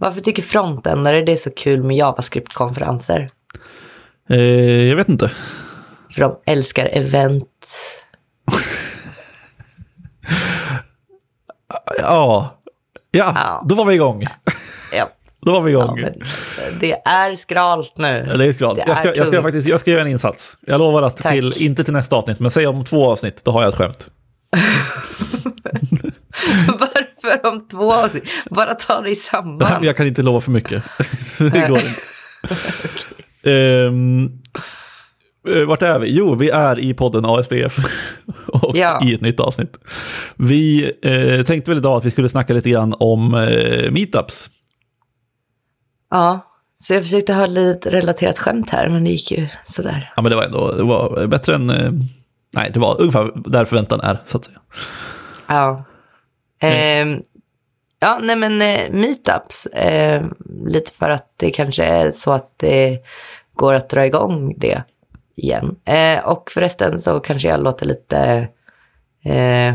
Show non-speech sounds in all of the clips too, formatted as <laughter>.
Varför tycker frontändare det är så kul med JavaScript-konferenser? Eh, jag vet inte. För de älskar event. Ja. ja, Ja. då var vi igång. Ja, Då var vi ja igång. men det är skralt nu. Ja, det är skralt. Det Jag ska, jag, ska faktiskt, jag ska göra en insats. Jag lovar att Tack. till, inte till nästa avsnitt, men säg om två avsnitt, då har jag ett skämt. <laughs> <laughs> Varför om två? Bara ta det i samband. Jag kan inte lova för mycket. <laughs> det går inte. Ehm, eh, vart är vi? Jo, vi är i podden ASDF <laughs> och Ja. i ett nytt avsnitt. Vi eh, tänkte väl idag att vi skulle snacka lite grann om eh, meetups. Ja, så jag försökte ha lite relaterat skämt här, men det gick ju sådär. Ja, men det var ändå det var bättre än... Eh, nej, det var ungefär där förväntan är, så att säga. Ja. Mm. Ehm, ja, nej men eh, meetups. Eh, lite för att det kanske är så att det går att dra igång det igen. Eh, och förresten så kanske jag låter lite eh,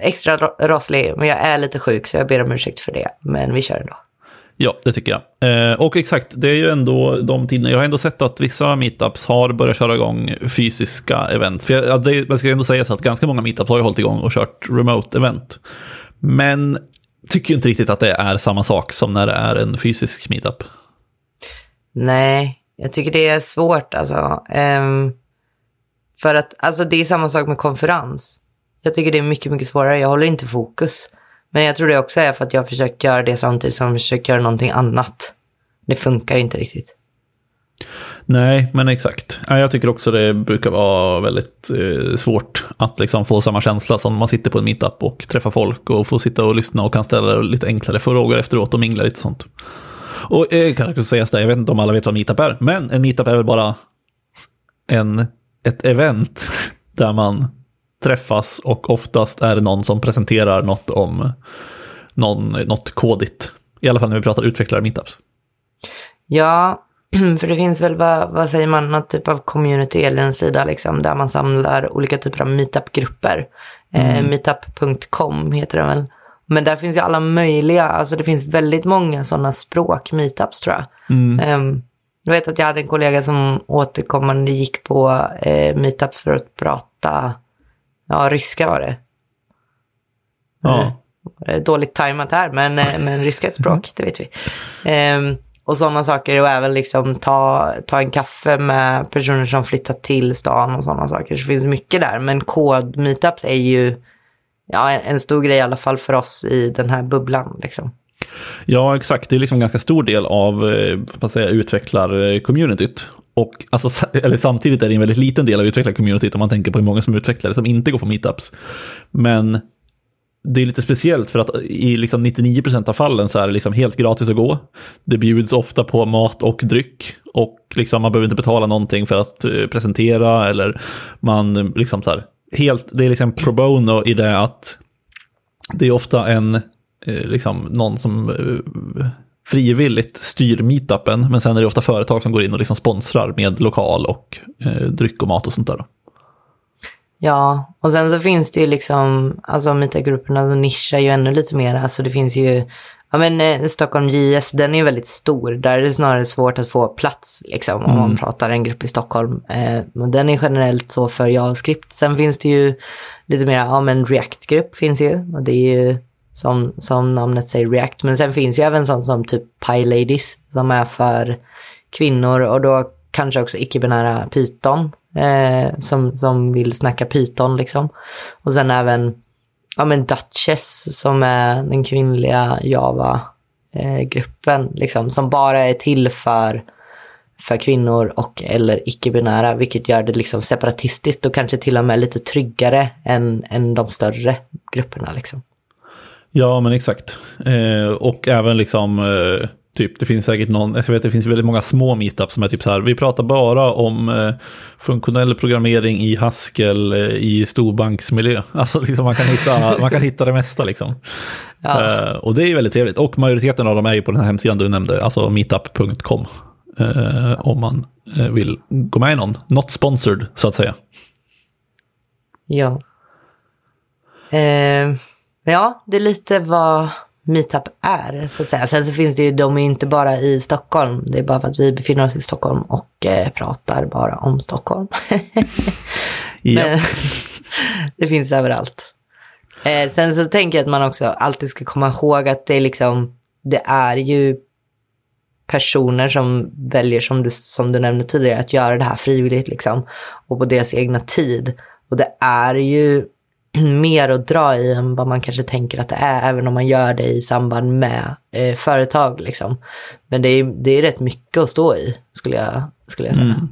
extra rosslig, men jag är lite sjuk så jag ber om ursäkt för det. Men vi kör ändå. Ja, det tycker jag. Eh, och exakt, det är ju ändå de tiderna. Jag har ändå sett att vissa meetups har börjat köra igång fysiska event. För jag, alltså, det, man ska ändå säga så att ganska många meetups har ju hållit igång och kört remote event. Men tycker inte riktigt att det är samma sak som när det är en fysisk meetup. Nej, jag tycker det är svårt alltså. Um, för att alltså, det är samma sak med konferens. Jag tycker det är mycket, mycket svårare. Jag håller inte fokus. Men jag tror det också är för att jag försöker göra det samtidigt som jag försöker göra någonting annat. Det funkar inte riktigt. Nej, men exakt. Jag tycker också det brukar vara väldigt eh, svårt att liksom få samma känsla som man sitter på en meetup och träffar folk och får sitta och lyssna och kan ställa lite enklare frågor efteråt och mingla lite sånt. Och eh, jag kan också sägas där, jag vet inte om alla vet vad meetup är, men en meetup är väl bara en, ett event <laughs> där man träffas och oftast är det någon som presenterar något om någon, något kodigt. I alla fall när vi pratar utvecklare meetups. Ja, <clears throat> för det finns väl, vad, vad säger man, någon typ av community eller en sida liksom, där man samlar olika typer av meetup-grupper. Eh, meetup.com heter den väl. Men där finns ju alla möjliga, alltså det finns väldigt många sådana språk, meetups tror jag. Ehm, jag vet att jag hade en kollega som återkommande gick på eh, meetups för att prata, ja ryska var det. Ja. Eh, Dåligt tajmat här, men, eh, men ryska är ett språk, det vet vi. Ehm, och sådana saker och även liksom ta, ta en kaffe med personer som flyttat till stan och sådana saker. Så det finns mycket där, men kod-meetups är ju ja, en- stor grej i alla fall för oss i den här bubblan. Liksom. Ja, exakt. Det är liksom en ganska stor del av eh, utvecklar-communityt. Och alltså, eller samtidigt är det en väldigt liten del av utvecklarcommunityt om man tänker på hur många som är utvecklare som inte går på meetups. Men det är lite speciellt för att i liksom 99% av fallen så är det liksom helt gratis att gå. Det bjuds ofta på mat och dryck och liksom man behöver inte betala någonting för att eh, presentera eller man liksom så här helt, det är liksom pro bono i det att det är ofta en, eh, liksom någon som eh, frivilligt styr meetupen, men sen är det ofta företag som går in och liksom sponsrar med lokal och eh, dryck och mat och sånt där. Ja, och sen så finns det ju liksom, alltså meetup-grupperna så nischar ju ännu lite mer. Alltså det finns ju, ja men eh, Stockholm JS, den är ju väldigt stor. Där är det snarare svårt att få plats liksom om man pratar en grupp i Stockholm. Eh, den är generellt så för JavaScript. Sen finns det ju lite mer, ja men React-grupp finns ju. Och det är ju som, som namnet säger React. Men sen finns ju även sånt som typ PyLadies som är för kvinnor och då kanske också icke-binära Python eh, som, som vill snacka Python liksom. Och sen även ja, men Duchess som är den kvinnliga Java-gruppen eh, liksom, som bara är till för, för kvinnor och eller icke-binära, vilket gör det liksom separatistiskt och kanske till och med lite tryggare än, än de större grupperna. Liksom. Ja, men exakt. Eh, och även liksom, eh, typ, det finns säkert någon, jag vet det finns väldigt många små meetups som är typ så här, vi pratar bara om eh, funktionell programmering i Haskell eh, i storbanksmiljö. <laughs> Alltså liksom man kan hitta, man kan hitta det mesta liksom. Ja. Eh, och det är väldigt trevligt. Och majoriteten av dem är ju på den här hemsidan du nämnde, alltså meetup.com. Eh, om man vill gå med i någon. Not sponsored, så att säga. Ja. Men ja, det är lite vad, meetup är, så att säga. Sen så finns det ju, de är inte bara i Stockholm, det är bara för att vi befinner oss i Stockholm och eh, pratar bara om Stockholm. <laughs> Men, <laughs> det finns överallt. Eh, sen så tänker jag att man också alltid ska komma ihåg att det är liksom, det är ju personer som väljer, som du, som du nämnde tidigare, att göra det här frivilligt liksom. Och på deras egna tid. Och det är ju <clears throat> mer att dra i än vad man kanske tänker att det är, även om man gör det i samband med eh, företag. Liksom. Men det är, det är rätt mycket att stå i, skulle jag, skulle jag säga. Mm.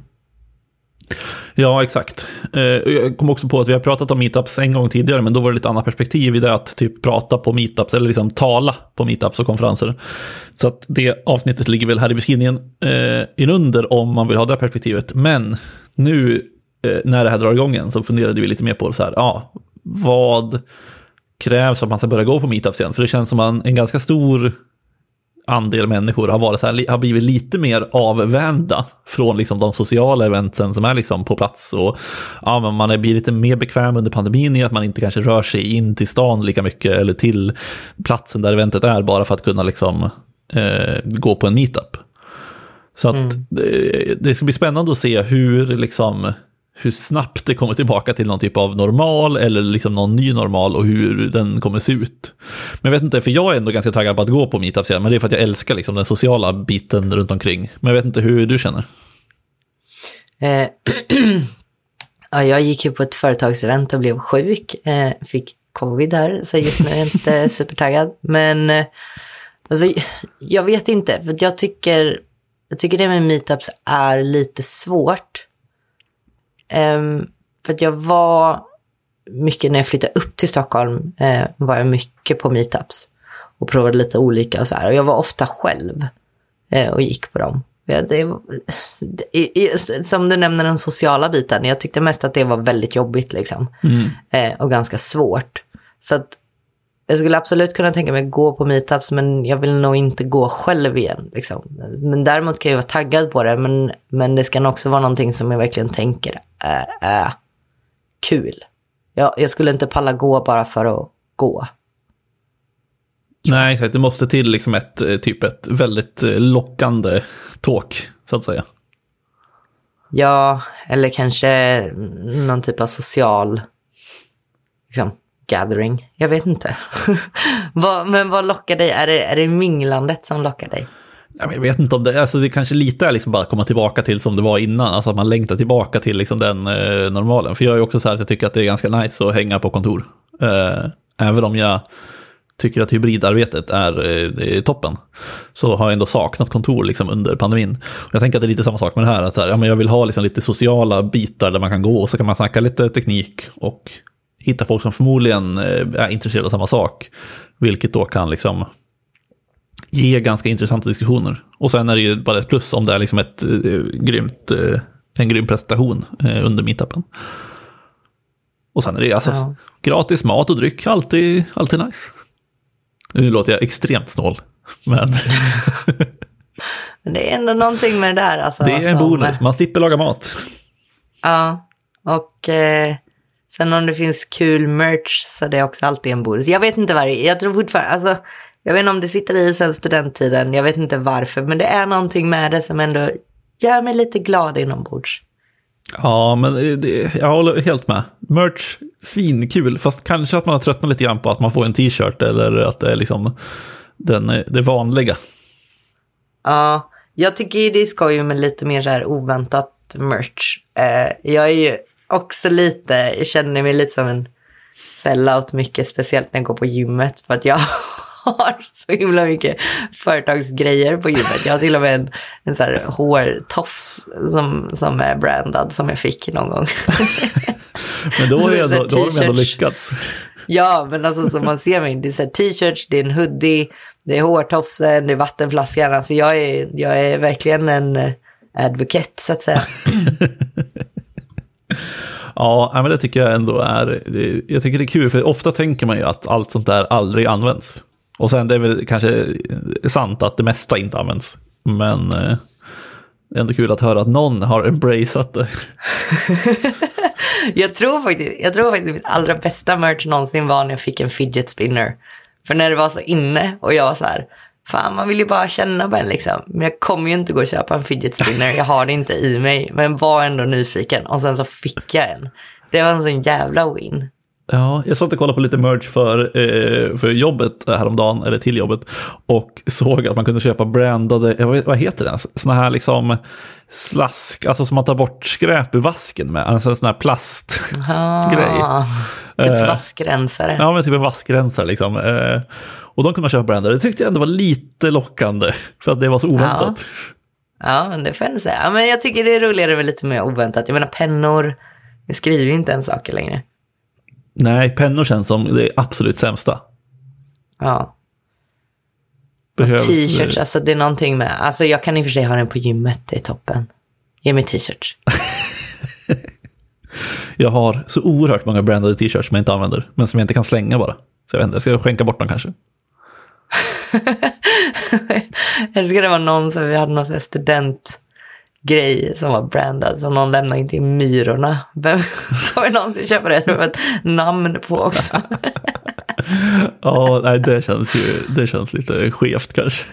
Ja, exakt. Eh, Jag kom också på att vi har pratat om meetups en gång tidigare, men då var det lite annat perspektiv i det att typ prata på meetups, eller liksom tala på meetups och konferenser. Så att det avsnittet ligger väl här i beskrivningen eh, inunder om man vill ha det perspektivet. Men nu eh, när det här drar igång så funderade vi lite mer på så här, ja, vad krävs för att man ska börja gå på meetups igen? För det känns som en, en ganska stor andel människor har, varit så här, har blivit lite mer avvända från liksom de sociala eventen som är liksom på plats. Och, ja, men man är blir lite mer bekväm under pandemin i att man inte kanske rör sig in till stan lika mycket eller till platsen där eventet är bara för att kunna liksom, eh, gå på en meetup. Så att Mm. det, det ska bli spännande att se hur, liksom, hur snabbt det kommer tillbaka till någon typ av normal eller liksom någon ny normal och hur den kommer se ut. Men jag vet inte, för jag är ändå ganska taggad på att gå på meetups igen, men det är för att jag älskar liksom den sociala biten runt omkring. Men jag vet inte hur du känner. Eh, <clears throat> ja, jag gick ju på ett företagsevent och blev sjuk. Eh, fick covid här, så just nu är jag inte <laughs> supertaggad. Men eh, alltså, jag vet inte, för jag tycker, jag tycker det med meetups är lite svårt. Ehm, för att jag var mycket, när jag flyttade upp till Stockholm, eh, var jag mycket på meetups. Och provade lite olika och så här. Och jag var ofta själv eh, och gick på dem. Ja, det, det, som du nämner den sociala biten, jag tyckte mest att det var väldigt jobbigt liksom. Eh, och ganska svårt. Så att jag skulle absolut kunna tänka mig att gå på meetups, men jag vill nog inte gå själv igen. Liksom. Men däremot kan jag vara taggad på det, men, men det ska nog också vara någonting som jag verkligen tänker är, är kul. Jag, jag skulle inte palla gå bara för att gå. Nej, exakt. Det måste till liksom ett, eh, typ ett väldigt eh, lockande talk, så att säga. Ja, eller kanske någon typ av social liksom, gathering. Jag vet inte. <laughs> men vad lockar dig? Är det, är det minglandet som lockar dig? Jag vet inte om det, alltså det kanske lite är liksom bara att komma tillbaka till som det var innan, alltså att man längtar tillbaka till liksom den eh, normalen. För jag är ju också så här att jag tycker att det är ganska nice att hänga på kontor. Eh, även om jag tycker att hybridarbetet är, eh, är toppen, så har jag ändå saknat kontor liksom under pandemin. Och jag tänker att det är lite samma sak med det här, att så här, ja, men jag vill ha liksom lite sociala bitar där man kan gå och så kan man snacka lite teknik och hitta folk som förmodligen eh, är intresserade av samma sak. Vilket då kan liksom ge ganska intressanta diskussioner. Och sen är det ju bara ett plus om det är liksom ett eh, grymt, eh, en grym presentation eh, under meetupen. Och sen är det alltså Ja. gratis mat och dryck, alltid, alltid nice. Nu låter jag extremt snål, men <laughs> Men det är ändå någonting med det där. Alltså, det är en som- bonus. Man slipper laga mat. Ja, och eh, sen om det finns kul merch så det är också alltid en bonus. Jag vet inte varje, jag tror fortfarande, alltså, jag vet inte om det sitter i sen studenttiden, jag vet inte varför, men det är någonting med det som ändå gör mig lite glad inombords. Ja, men det, jag håller helt med. Merch, svinkul, fast kanske att man har tröttnat lite grann på att man får en t-shirt eller att det är liksom den, det vanliga. Ja, jag tycker ju det är skoj med lite mer så här oväntat merch. Eh, jag är ju också lite, jag känner mig lite som en sellout mycket, speciellt när jag går på gymmet. För att jag <laughs> har så himla mycket företagsgrejer på gymmet. Jag har till och med en, en så här hårtofs som, som är brandad som jag fick någon gång. <laughs> Men då, <laughs> Så här ändå, då har de ändå lyckats. ja, men alltså som man ser mig, det är så t-shirts, det är en hoodie, det är hårtofsen, det är vattenflaskan. Alltså jag är, jag är verkligen en eh, advocate så att säga. <laughs> Ja, men det tycker jag ändå är, jag tycker det är kul, för ofta tänker man ju att allt sånt där aldrig används. Och sen det är väl kanske sant att det mesta inte används, men eh, det är ändå kul att höra att någon har embraceat det. <laughs> Jag tror faktiskt, jag tror faktiskt mitt allra bästa merch någonsin var när jag fick en fidget spinner För när det var så inne och jag var så här, fan man vill ju bara känna på en liksom. Men jag kommer ju inte gå och köpa en fidget spinner, jag har det inte i mig. Men var ändå nyfiken och sen så fick jag en. Det var en sån jävla win. Ja, jag satt och kollade på lite merch för, eh, för jobbet häromdagen, eller till jobbet, och såg att man kunde köpa brandade, vad, vad heter det, sådana här liksom slask, alltså som man tar bort skräp ur vasken med, alltså en sån här plastgrej. Ah, typ eh, vaskrensare. Ja, men typ en vaskrensare liksom. Eh, och de kunde man köpa brandade, det tyckte jag ändå var lite lockande, för att det var så oväntat. Ja, ja det får jag säga. Ja, men jag tycker det är roligare med lite mer oväntat. Jag menar pennor, vi skriver ju inte ens saker längre. Nej, pennor känns som det absolut sämsta. Ja. Behövs... T-shirts, alltså det är någonting med, alltså jag kan i och för sig ha den på gymmet, det är toppen. Ge mig t-shirts. <laughs> jag har så oerhört många brandade t-shirts som jag inte använder, men som jag inte kan slänga bara. Så jag vet inte, jag ska skänka bort dem kanske. <laughs> Eller ska det vara någon som vi hade någon student grej som var brandad som någon lämnade in till Myrorna. Vem <laughs> kommer någonsin köpa det med ett namn på också? <laughs> ja, nej, det känns ju det känns lite skevt kanske.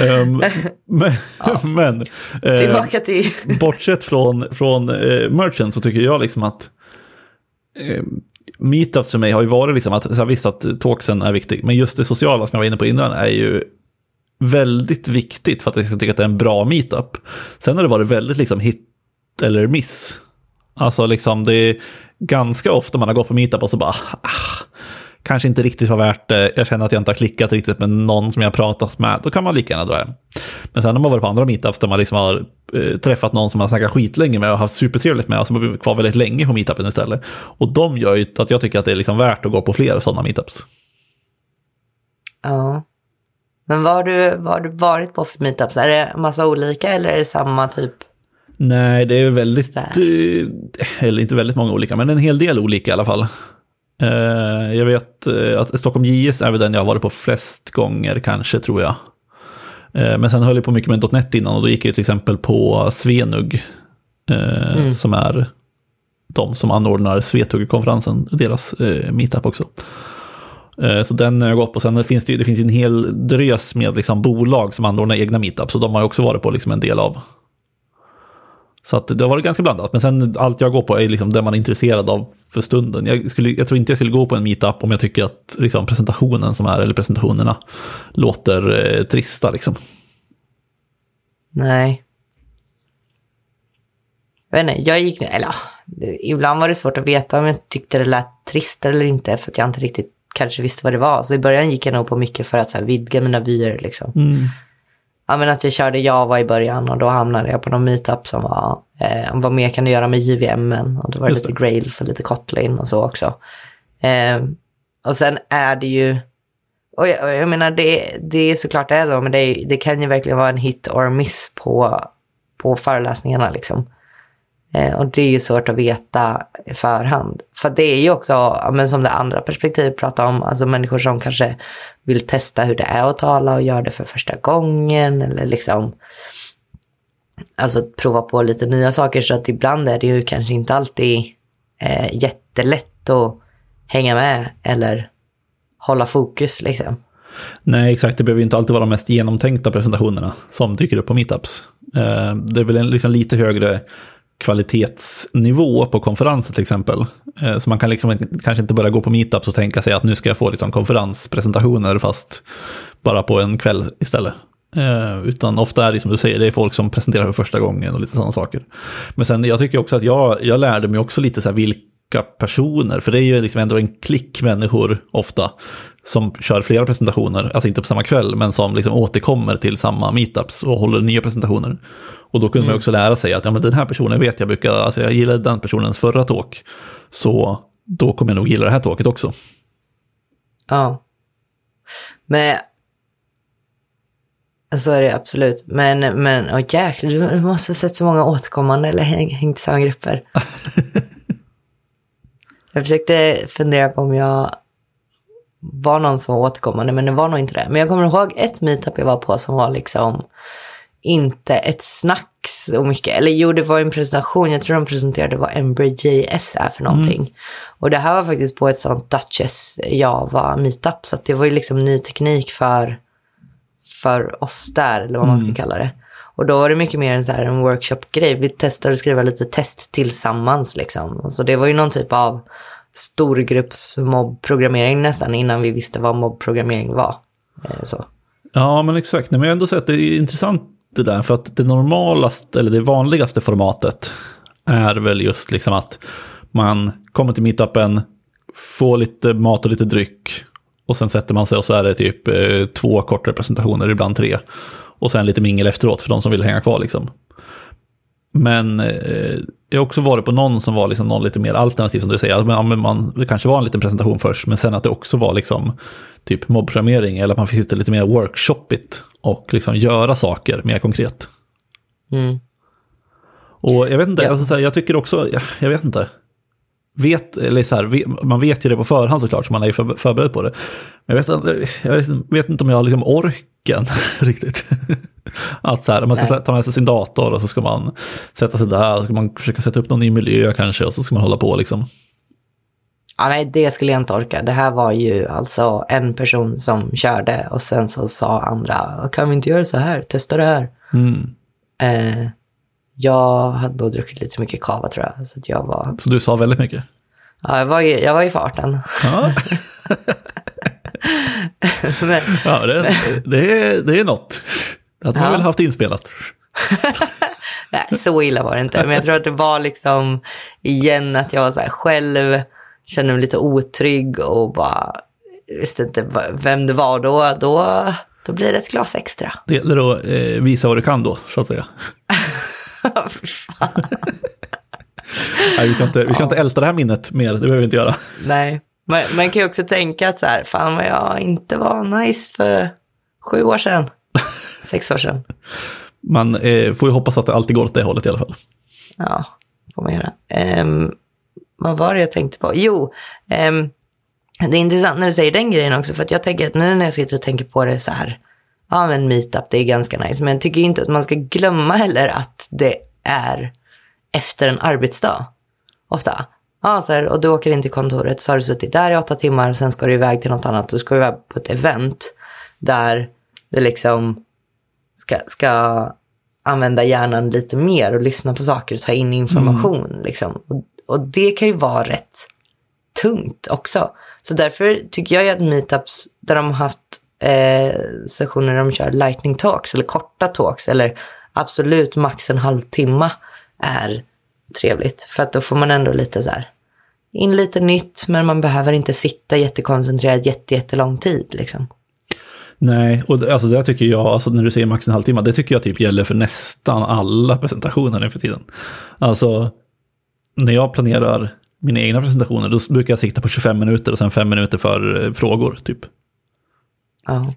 um, <laughs> men, ja. men eh, Tillbaka till... bortsett från, från eh, merchen så tycker jag liksom att eh, meetups för mig har ju varit liksom att, så här, visst att talksen är viktig, men just det sociala som jag var inne på innan är ju väldigt viktigt för att jag ska tycka att det är en bra meetup. Sen har det varit väldigt liksom hit eller miss. Alltså liksom det är ganska ofta man har gått på meetup och så bara, ah, kanske inte riktigt var värt det. Jag känner att jag inte har klickat riktigt med någon som jag har pratat med. Då kan man lika gärna dra hem. Men sen har man varit på andra meetups där man liksom har eh, träffat någon som man har snackat skitlänge med och haft supertrevligt med och som har blivit kvar väldigt länge på meetupen istället. Och de gör ju att jag tycker att det är liksom värt att gå på fler sådana meetups. Ja. Men vad har du, vad har du varit på för meetups? Är det massa olika eller är det samma typ? Nej, det är väldigt, eh, eller inte väldigt många olika, men en hel del olika i alla fall. Eh, jag vet eh, att Stockholm JS är väl den jag har varit på flest gånger kanske, tror jag. Men sen höll jag på mycket med .NET innan och då gick jag till exempel på Svenug, mm. som är de som anordnar Svetug-konferensen, deras meetup också. Eh, så den har jag gått på. Sen finns det, det finns en hel drös med liksom bolag som anordnar egna meetups. Så de har jag också varit på liksom en del av. Så att det har varit ganska blandat. Men sen allt jag går på är liksom det man är intresserad av för stunden. Jag, skulle, jag tror inte jag skulle gå på en meetup om jag tycker att liksom, presentationen som är, eller presentationerna, låter eh, trista. Liksom. Nej. Jag vet inte, jag gick, eller ibland var det svårt att veta om jag tyckte det lät trist eller inte. För att jag inte riktigt kanske visste vad det var. Så i början gick jag nog på mycket för att så här, vidga mina vyer. Liksom. Mm. Ja, men att jag körde Java i början och då hamnade jag på någon meetup som var eh, vad mer kan du göra med JVM? Och då var det lite Grails och lite Kotlin och så också. Eh, och sen är det ju, och jag, och jag menar det, det är såklart det är då, men det, det kan ju verkligen vara en hit or miss på, på föreläsningarna liksom. Eh, och det är ju svårt att veta i förhand. För det är ju också, men som det andra perspektivet pratar om, alltså människor som kanske vill testa hur det är att tala och gör det för första gången. Eller liksom, alltså prova på lite nya saker. Så att ibland är det ju kanske inte alltid eh, jättelätt att hänga med eller hålla fokus liksom. Nej, exakt. Det behöver ju inte alltid vara de mest genomtänkta presentationerna som dyker upp på meetups. Eh, det är väl en liksom lite högre kvalitetsnivå på konferenser till exempel. Eh, så man kan liksom kanske inte börja gå på meetups och tänka sig att nu ska jag få liksom konferenspresentationer fast bara på en kväll istället. Eh, utan ofta är det som du säger, det är folk som presenterar för första gången och lite sådana saker. Men sen jag tycker också att jag, jag lärde mig också lite så här vilka personer, för det är ju liksom ändå en klick människor ofta som kör flera presentationer, alltså inte på samma kväll, men som liksom återkommer till samma meetups och håller nya presentationer. Och då kunde mm. man också lära sig att ja, men den här personen vet jag brukar, alltså jag gillade den personens förra talk, så då kommer jag nog gilla det här talket också. Ja. Men så är det absolut. Men, men åh jäklar, du måste ha sett så många återkommande eller hängt i samma grupper. <laughs> jag försökte fundera på om jag var någon som var återkommande, men det var nog inte det. Men jag kommer ihåg ett meetup jag var på som var liksom inte ett snack så mycket. Eller jo, det var en presentation. Jag tror de presenterade vad Embraer.js är för någonting. Mm. Och det här var faktiskt på ett sånt Duchess Java meetup. Så det var ju liksom ny teknik för, för oss där, eller vad man ska mm. kalla det. Och då var det mycket mer en, så här, en workshop-grej. Vi testade att skriva lite test tillsammans. Liksom. Så det var ju någon typ av storgruppsmobbprogrammering nästan innan vi visste vad mobbprogrammering var. Eh, så. Ja, men exakt. Men jag har ändå sett det är intressant det där, för att det normalaste, eller det vanligaste formatet är väl just liksom att man kommer till meetupen, får lite mat och lite dryck och sen sätter man sig och så är det typ eh, två kortare presentationer, ibland tre. Och sen lite mingel efteråt för de som vill hänga kvar liksom. Men eh, jag har också varit på någon som var liksom någon lite mer alternativ som du säger. Men, men man, det kanske var en liten presentation först, men sen att det också var liksom typ mobbprogrammering eller att man fick sitta lite mer workshopigt och liksom göra saker mer konkret. Mm. Och jag vet inte, ja. alltså, så här, jag tycker också, jag, jag, vet inte. Vet, eller så här, man vet ju det på förhand såklart, så man är ju för, förberedd på det. Men jag vet, jag vet, vet inte om jag har liksom orken <laughs> riktigt. Att så här, man ska Nej. ta med sig sin dator och så ska man sätta sig där, så ska man försöka sätta upp någon ny miljö kanske och så ska man hålla på liksom. Ja, nej, det skulle jag inte orka. Det här var ju alltså en person som körde och sen så sa andra, kan vi inte göra så här, testa det här. Mm. Eh, jag hade då druckit lite mycket kava tror jag. Så, jag var... så du sa väldigt mycket? Ja, jag var jag var i farten. Ja. <laughs> Men... ja, det, det, är, det är något. Det hade man väl haft inspelat. <laughs> Nej, så illa var det inte. Men jag tror att det var liksom igen att jag var så här själv, kände mig lite otrygg och bara visste inte vem det var då. Då, då blir det ett glas extra. Det gäller att eh, visa vad du kan då, så att säga. <laughs> Nej, vi ska, inte, vi ska ja. inte älta det här minnet mer, det behöver vi inte göra. Nej, man, man kan ju också tänka att så här, fan vad jag inte var nice för sju år sedan <laughs> sex år sedan. Man eh, får ju hoppas att det alltid går åt det hållet i alla fall. Ja, får man göra. Um, vad var det jag tänkte på? Jo, um, det är intressant när du säger den grejen också, för jag tänker att nu när jag sitter och tänker på det så här, ja men meetup, det är ganska nice, men jag tycker inte att man ska glömma heller att det är efter en arbetsdag. Ofta. Ja, så här, och du åker in till kontoret, så har du suttit där i åtta timmar, sen ska du iväg till något annat, du ska iväg på ett event där du liksom ska, ska använda hjärnan lite mer och lyssna på saker och ta in information. Mm. Liksom. Och, och, det kan ju vara rätt tungt också. Så därför tycker jag att meetups där de har haft eh, sessioner där de kör lightning talks eller korta talks eller absolut max en halvtimme är trevligt. För att då får man ändå lite så här in lite nytt men man behöver inte sitta jättekoncentrerad jättelång tid liksom. Nej, och det, alltså det tycker jag, alltså när du säger max en halvtimme, det tycker jag typ gäller för nästan alla presentationer nu för tiden. Alltså, när jag planerar mina egna presentationer, då brukar jag sikta på 25 minuter och sen 5 minuter för eh, frågor, typ. Ja.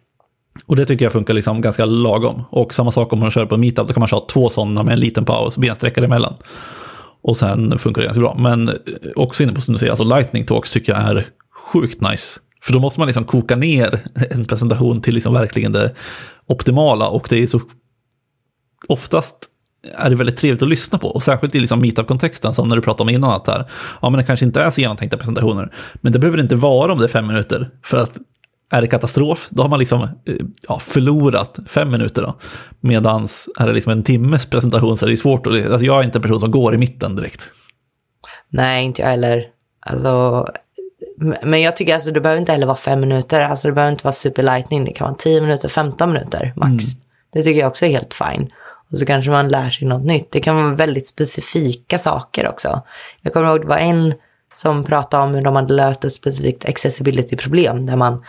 Och det tycker jag funkar liksom ganska lagom. Och samma sak om man kör på en meetup, då kan man köra två sådana med en liten paus, bensträckare emellan. Och sen funkar det ganska bra. Men eh, också inne på som du säger, alltså lightning talks tycker jag är sjukt nice. För då måste man liksom koka ner <laughs> en presentation till liksom verkligen det optimala och det är så oftast är det väldigt trevligt att lyssna på. Och särskilt i liksom meetup-kontexten som när du pratade om innan att här, ja men det kanske inte är så genomtänkta presentationer. Men det behöver det inte vara om det är fem minuter. För att är det katastrof, då har man liksom eh, ja, förlorat fem minuter. Då. Medans är det liksom en timmes presentation så är det svårt. Att, alltså jag är inte en person som går i mitten direkt. Nej, inte jag heller. Alltså, men jag tycker alltså det behöver inte heller vara fem minuter. Alltså det behöver inte vara super lightning. Det kan vara tio minuter, 15 minuter max. Mm. Det tycker jag också är helt fine. Och så kanske man lär sig något nytt. Det kan vara väldigt specifika saker också. Jag kommer ihåg det var en som pratade om hur de hade löst ett specifikt accessibility-problem. Där man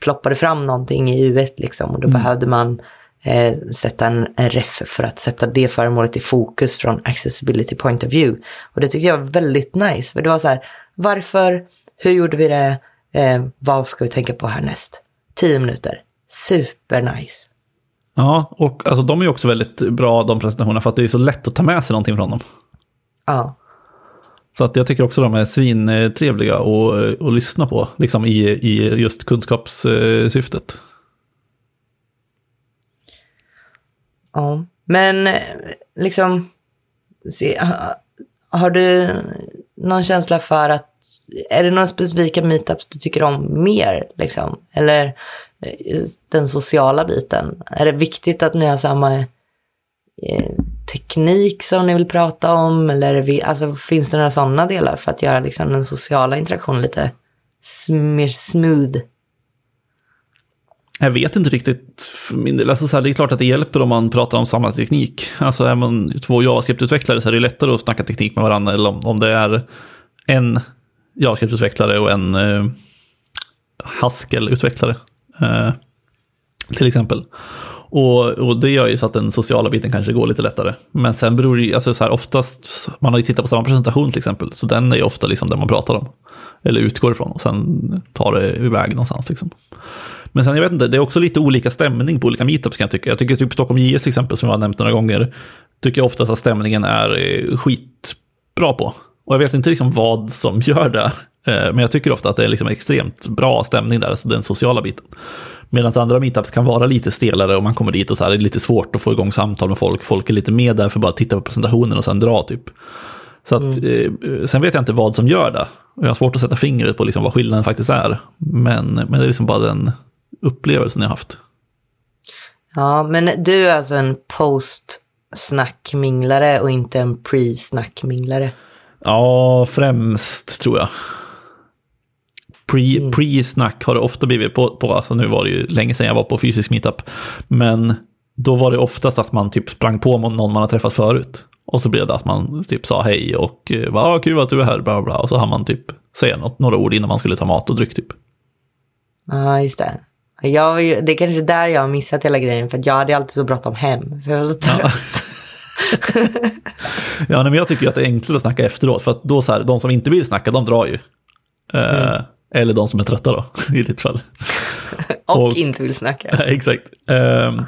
ploppade fram någonting i U1 liksom. Och då mm. behövde man eh, sätta en, en ref för att sätta det föremålet i fokus från accessibility point of view. Och det tycker jag var väldigt nice. För det var så här, varför hur gjorde vi det? Eh, vad ska vi tänka på härnäst? Tio minuter. Super nice. Ja, och alltså, de är ju också väldigt bra de presentationerna för att det är så lätt att ta med sig någonting från dem. Ja. Så att jag tycker också de är svintrevliga att, att lyssna på, liksom i, i just kunskapssyftet. Ja, men liksom, se, har du någon känsla för att, är det några specifika meetups du tycker om mer? Liksom? Eller eh, den sociala biten? Är det viktigt att ni har samma eh, teknik som ni vill prata om? Eller vi- alltså, finns det några sådana delar för att göra liksom, den sociala interaktionen lite mer smooth? Jag vet inte riktigt för min del. Alltså så här, det är klart att det hjälper om man pratar om samma teknik. Alltså är man två JavaScript-utvecklare så är det lättare att snacka teknik med varandra. Eller om, om det är en JavaScript-utvecklare och en eh, Haskell-utvecklare. Eh, till exempel. Och, och det gör ju så att den sociala biten kanske går lite lättare. Men sen beror det ju, alltså så här, oftast, man har ju tittat på samma presentation till exempel, så den är ju ofta liksom den man pratar om. Eller utgår ifrån och sen tar det iväg någonstans liksom. Men sen jag vet inte, det är också lite olika stämning på olika meetups kan jag tycka. Jag tycker typ Stockholm JS till exempel, som jag har nämnt några gånger, tycker jag oftast att stämningen är eh, skitbra på. Och jag vet inte liksom vad som gör det, eh, men jag tycker ofta att det är liksom extremt bra stämning där, alltså den sociala biten. Medan andra meetups kan vara lite stelare och man kommer dit och så här, det är lite svårt att få igång samtal med folk. Folk är lite med där för att bara titta på presentationen och sen dra typ. Så att, eh, sen vet jag inte vad som gör det. Jag har svårt att sätta fingret på liksom vad skillnaden faktiskt är. Men, men det är liksom bara den upplevelsen jag har haft. Ja, men du är alltså en post-snackminglare och inte en pre-snackminglare. Ja, främst tror jag. Pre, Pre-snack har det ofta blivit på, på, alltså nu var det ju länge sedan jag var på fysisk meetup, men då var det oftast att man typ sprang på någon man har träffat förut. Och så blev det att man typ sa hej och eh, bara, ah, kul att du är här, bla bla, och så har man typ säga något, några ord innan man skulle ta mat och dryck typ. Ja, just det. Jag, ju- det är kanske där jag har missat hela grejen, för att jag hade alltid så bråttom hem. För jag var så trött. <laughs> Ja, nej, men jag tycker att det är enklare att snacka efteråt, för att då så här, de som inte vill snacka, de drar ju. Eh, Eller de som är trötta då, <laughs> i ditt fall. <laughs> och, och- inte vill snacka. <laughs> Exakt. Um,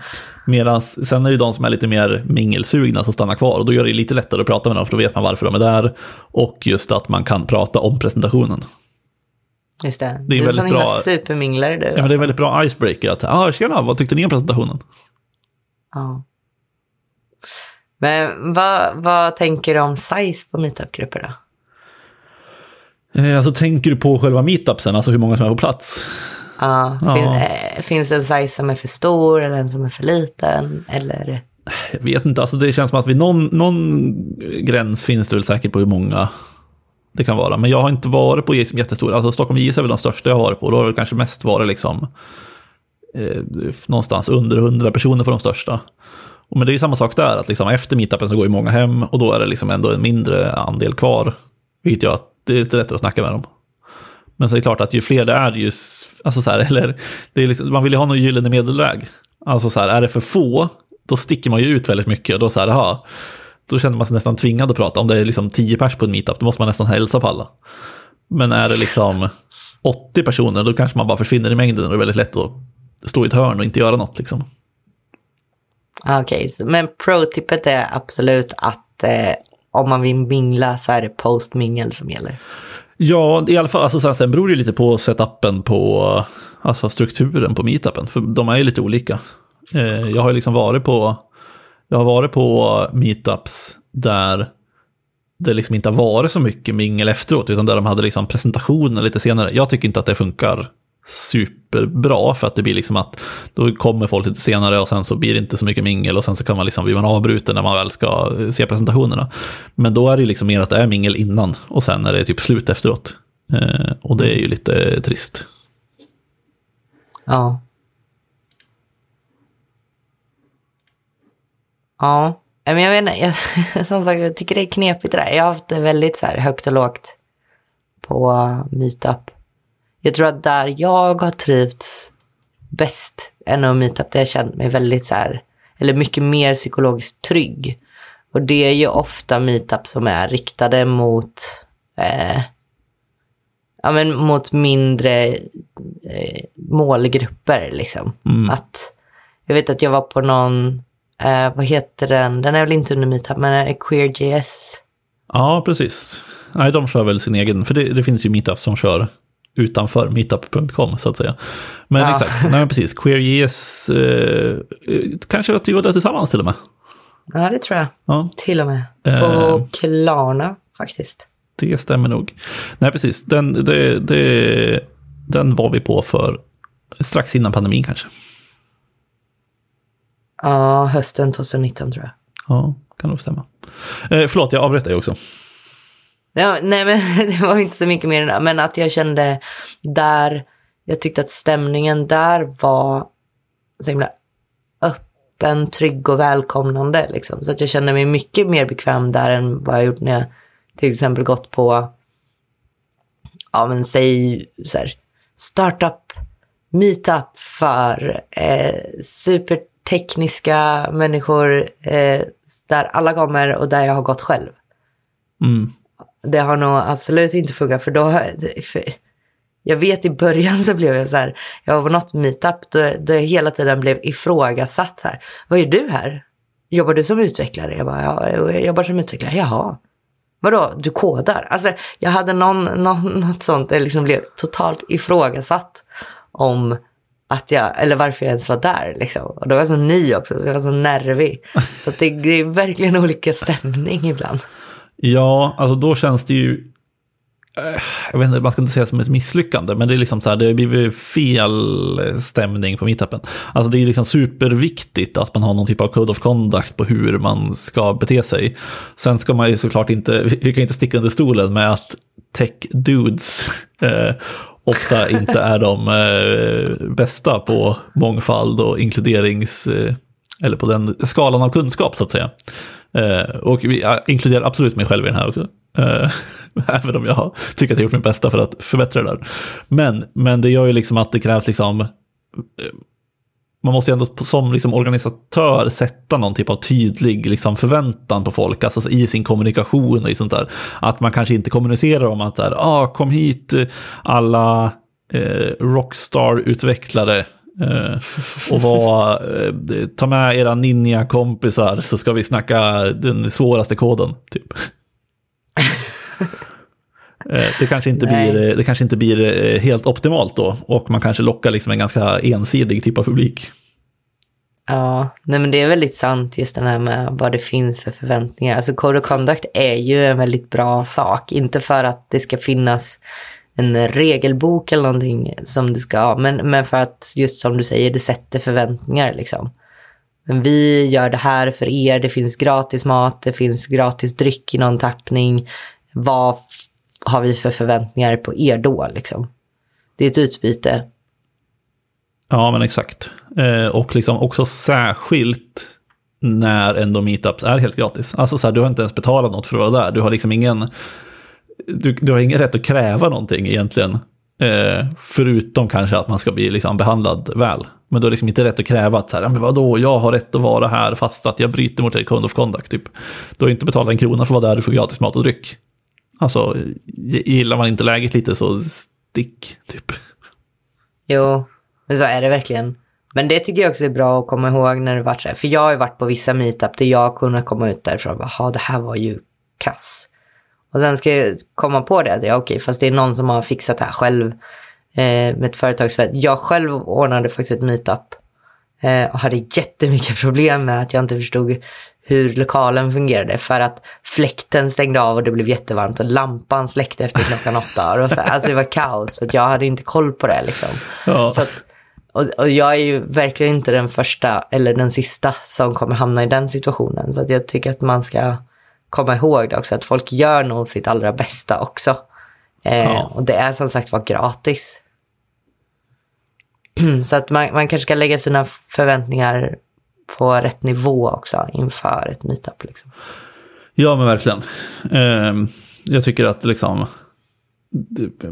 Medan sen är det de som är lite mer mingelsugna som stannar kvar och då gör det lite lättare att prata med dem för då vet man varför de är där. Och just att man kan prata om presentationen. Just det. Det är du är en bra- superminglare du. Ja, men det är alltså. en väldigt bra icebreaker att, ah, tjena, vad tyckte ni om presentationen? ja. Men vad, vad tänker du om size på meetupgrupper då? Eh, alltså tänker du på själva meetupsen, alltså hur många som är på plats? Ja, Ja. Fin, eh, finns det en size som är för stor eller en som är för liten? Eller? Jag vet inte, alltså det känns som att vid någon, någon gräns finns det väl säkert på hur många det kan vara. Men jag har inte varit på jättestora, alltså Stockholm JS är väl de största jag har varit på. Då har det kanske mest varit liksom eh, någonstans under 100 personer på de största. Och men det är ju samma sak där, att liksom efter meetupen så går ju många hem och då är det liksom ändå en mindre andel kvar. Vilket gör att det är lite lättare att snacka med dem. Men så är det klart att ju fler det är, ju, alltså så här, <laughs> eller, det är liksom, man vill ju ha någon gyllene medelväg. Alltså så här, är det för få, då sticker man ju ut väldigt mycket och då så här, aha, då känner man sig nästan tvingad att prata. Om det är liksom tio pers på en meetup, då måste man nästan hälsa på alla. Men är det liksom 80 personer, då kanske man bara försvinner i mängden och det är väldigt lätt att stå i ett hörn och inte göra något liksom. Ah, okej, okay, men pro-tippet är absolut att eh, om man vill mingla så är det post-mingel som gäller. Ja, i alla fall, alltså sen, sen beror det ju lite på setupen på, alltså strukturen på meetupen, för de är ju lite olika. Eh, jag har ju liksom varit på, jag har varit på meetups där det liksom inte har varit så mycket mingel efteråt, utan där de hade liksom presentationer lite senare. Jag tycker inte att det funkar superbra för att det blir liksom att då kommer folk lite senare och sen så blir det inte så mycket mingel och sen så kan man liksom blir man avbruten när man väl ska se presentationerna. Men då är det liksom mer att det är mingel innan och sen är det typ slut efteråt. Eh, och det är ju lite trist. Ja. Ja, men jag vet jag, <laughs> som sagt, jag tycker det är knepigt det där. Jag har haft det väldigt så här högt och lågt på meetup. Jag tror att där jag har trivts bäst nog meetup där jag känt mig väldigt så här, eller mycket mer psykologiskt trygg. Och det är ju ofta meetup som är riktade mot eh, ja, men mot mindre eh, målgrupper. Liksom. Mm. Att, jag vet att jag var på någon, eh, vad heter den, den är väl inte under meetup, men eh, QueerJS. Ja, precis. Nej, de kör väl sin egen, för det, det finns ju meetups som kör utanför meetup.com så att säga. Men Ja. exakt, nej precis, QueerJS, eh, kanske att vi var där tillsammans till och med. Ja, det tror jag. Ja, Till och med. Eh. På Klarna faktiskt. det stämmer nog. Nej, precis. Den, det, det, den var vi på för strax innan pandemin kanske. Ja, hösten 2019 tror jag. Ja, kan nog stämma. Eh, förlåt, jag avbröt dig också. Ja, nej, men <laughs> det var inte så mycket mer än det. Men att jag kände där, jag tyckte att stämningen där var så himla öppen, trygg och välkomnande. Liksom. Så att jag kände mig mycket mer bekväm där än vad jag gjort när jag till exempel gått på, ja men säg så här, startup meetup för eh, supertekniska människor eh, där alla kommer och där jag har gått själv. Mm. Det har nog absolut inte funkat för då, för jag vet i början så blev jag så här, jag var på något meetup då, då jag hela tiden blev ifrågasatt så här, vad gör du här? Jobbar du som utvecklare? Jag bara, ja, jag jobbar som utvecklare, jaha. Vadå, du kodar? Alltså jag hade någon, någon, något sånt, jag liksom blev totalt ifrågasatt om att jag, eller varför jag ens var där liksom. Och då var jag så ny också, så jag var så nervig. Så att det, det är verkligen olika stämning ibland. Ja, alltså då känns det ju... Eh, jag vet inte, man ska inte säga som ett misslyckande, men det är liksom så här, det har blivit fel stämning på meetupen. Alltså det är liksom superviktigt att man har någon typ av code of conduct på hur man ska bete sig. Sen ska man ju såklart inte, vi kan inte sticka under stolen med att tech dudes <laughs> eh, ofta inte är de eh, bästa på mångfald och inkluderings... Eh, eller på den skalan av kunskap så att säga. Eh, och vi inkluderar absolut mig själv i den här också. Eh, <laughs> även om jag tycker att jag gjort mitt bästa för att förbättra det där. Men, men det gör ju liksom att det krävs liksom... Eh, man måste ju ändå som liksom organisatör sätta någon typ av tydlig liksom förväntan på folk, alltså i sin kommunikation och i sånt där. Att man kanske inte kommunicerar om att så här, ah, kom hit alla eh, Rockstar-utvecklare Eh, och var, eh, ta med era ninja-kompisar så ska vi snacka den svåraste koden. Typ. Eh, det, kanske inte Nej. blir, det kanske inte blir helt optimalt då. Och man kanske lockar liksom en ganska ensidig typ av publik. Ja, nej men det är väldigt sant just den här med vad det finns för förväntningar. Alltså Code of Conduct är ju en väldigt bra sak. Inte för att det ska finnas en regelbok eller någonting som du ska ha, men, men för att just som du säger, det sätter förväntningar liksom. Men vi gör det här för er, det finns gratis mat, det finns gratis dryck i någon tappning. Vad har vi för förväntningar på er då liksom? Det är ett utbyte. Ja, men exakt. Eh, och liksom också särskilt när ändå meetups är helt gratis. Alltså så här, du har inte ens betalat något för att vara där. Du har liksom ingen, du, du har ingen rätt att kräva någonting egentligen. Eh, förutom kanske att man ska bli liksom behandlad väl. Men du har liksom inte rätt att kräva att så här, "Ja, men vadå, jag har rätt att vara här fast att jag bryter mot er code of conduct. Typ. Du har inte betalat en krona för att vara där, du får gratis mat och dryck. Alltså, gillar man inte läget lite så stick, typ. Jo, men så är det verkligen. Men det tycker jag också är bra att komma ihåg när det varit så här. För jag har ju varit på vissa meetup där jag har kunnat komma ut därifrån och bara, det här var ju kass. Och sen ska jag komma på det, att ja, okej, fast det är någon som har fixat det här själv eh, med ett företagsvett. Jag själv ordnade faktiskt ett meetup eh, och hade jättemycket <laughs> problem med att jag inte förstod hur lokalen fungerade för att fläkten stängde av och det blev jättevarmt och lampan släckte efter klockan åtta. Och så. Alltså det var kaos för jag hade inte koll på det liksom. Ja. Så att, och, och jag är ju verkligen inte den första eller den sista som kommer hamna i den situationen. Så att jag tycker att man ska komma ihåg det också, att folk gör nog sitt allra bästa också. Eh, Ja. Och det är som sagt var gratis. <clears throat> Så att man, man kanske ska lägga sina förväntningar på rätt nivå också inför ett meetup. Liksom. Ja, men verkligen. Ehm, jag tycker att liksom,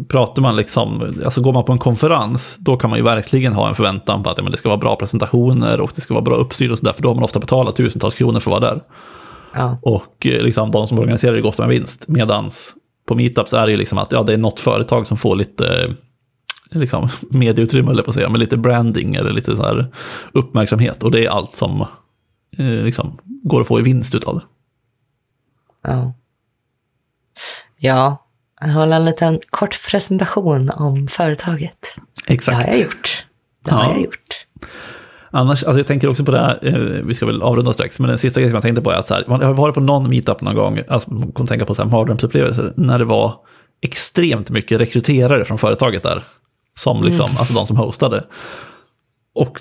pratar man liksom, alltså går man på en konferens, då kan man ju verkligen ha en förväntan på att ja, men det ska vara bra presentationer och det ska vara bra uppstyr och sådär, för då har man ofta betalat tusentals kronor för att vara där. Ja. Och eh, liksom, de som organiserar det går ofta med vinst, medans på meetups är det ju liksom att ja, det är något företag som får lite eh, liksom, <laughs> medieutrymme, eller på att säga, med lite branding eller lite så här uppmärksamhet. Och det är allt som eh, liksom, går att få i vinst utav det. Ja. Ja, jag håller en liten kort presentation om företaget. Det Exakt. har jag gjort. Det har Ja. jag gjort. Annars, alltså jag tänker också på det här, eh, vi ska väl avrunda strax, men den sista grejen som jag tänkte på är att så här, man har varit på någon meetup någon gång, alltså man kan tänka på mardrömsupplevelser, när det var extremt mycket rekryterare från företaget där, som liksom, alltså de som hostade. Och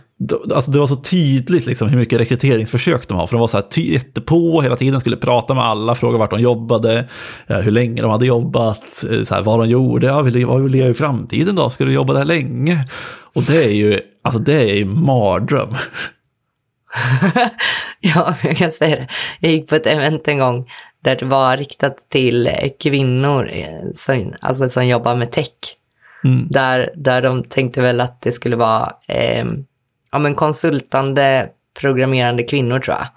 alltså det var så tydligt liksom hur mycket rekryteringsförsök de har. För de var så här jättepå hela tiden, skulle prata med alla, fråga vart de jobbade, eh, hur länge de hade jobbat, eh, så här, vad de gjorde, ja, vill, vad vill du göra i framtiden då? Ska du jobba där länge? Och det är ju, alltså det är ju mardröm. <laughs> Ja, jag kan säga det. Jag gick på ett event en gång där det var riktat till kvinnor eh, som, alltså som jobbar med tech. Mm. Där, där de tänkte väl att det skulle vara eh, ja, men konsultande programmerande kvinnor tror jag.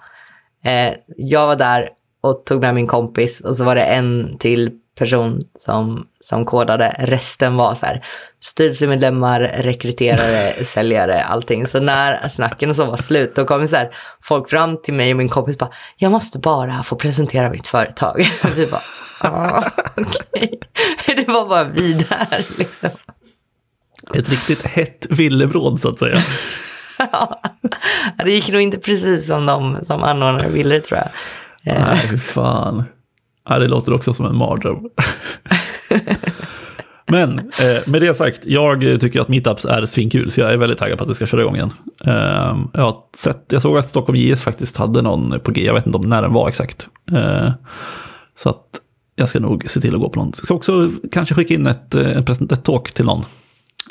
Eh, jag var där och tog med min kompis och så var det en till person som, som kodade. Resten var så här styrelsemedlemmar, rekryterare, <laughs> säljare, allting. Så när snacken och så var slut, då kom så här, folk fram till mig och min kompis bara, jag måste bara få presentera mitt företag. <laughs> Vi bara, ah, okej. Det var bara vi där liksom. Ett riktigt hett villebråd så att säga. Ja, det gick nog inte precis som de som anordnare ville tror jag. Nej, fan. Ja, det låter också som en mardröm. Men eh, med det sagt, jag tycker att meetups är svinkul, så jag är väldigt taggad på att det ska köra igång igen. Eh, jag, sett, jag såg att Stockholm JS faktiskt hade någon på G, jag vet inte om när den var exakt. Eh, så att jag ska nog se till att gå på någon. Jag ska också kanske skicka in ett, eh, ett, ett talk till någon.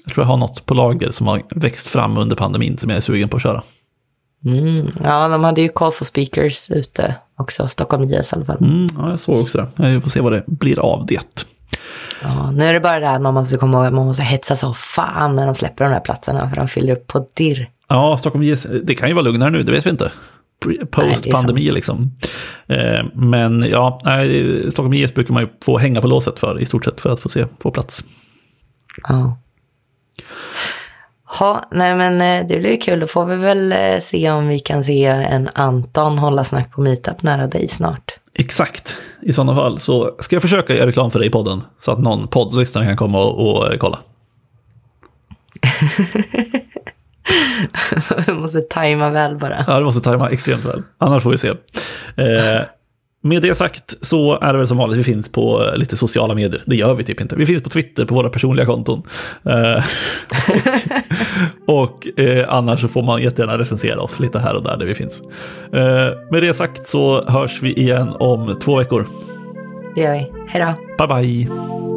Jag tror jag har något på lager som har växt fram under pandemin som jag är sugen på att köra. Mm, ja, de hade ju call for speakers ute också, Stockholm JS i alla fall. Mm, ja, jag såg också det. Jag får se vad det blir av det. Ja, nu är det bara det här man måste komma ihåg att man måste hetsa så fan när de släpper de här platserna för de fyller upp på dirr. Ja, Stockholm JS, det kan ju vara lugnare nu, det vet vi inte. Post-pandemi sant. liksom. Eh, men ja, Stockholm JS brukar man ju få hänga på låset för i stort sett för att få se, få plats. Ja. Ha, nej men eh, det blir kul. Då får vi väl eh, se om vi kan se en Anton hålla snack på meetup nära dig snart. Exakt, i sådana fall så ska jag försöka göra reklam för dig i podden så att någon poddlyssnare kan komma och, och kolla. <laughs> vi måste tajma väl bara. Ja, det måste tajma extremt väl. Annars får vi se. Eh, med det sagt så är det väl som vanligt, vi finns på eh, lite sociala medier. Det gör vi typ inte. Vi finns på Twitter på våra personliga konton. Eh, <laughs> och och eh, annars så får man jättegärna recensera oss lite här och där där vi finns. Eh, med det sagt så hörs vi igen om två veckor. Det gör vi. Hej då. Bye bye!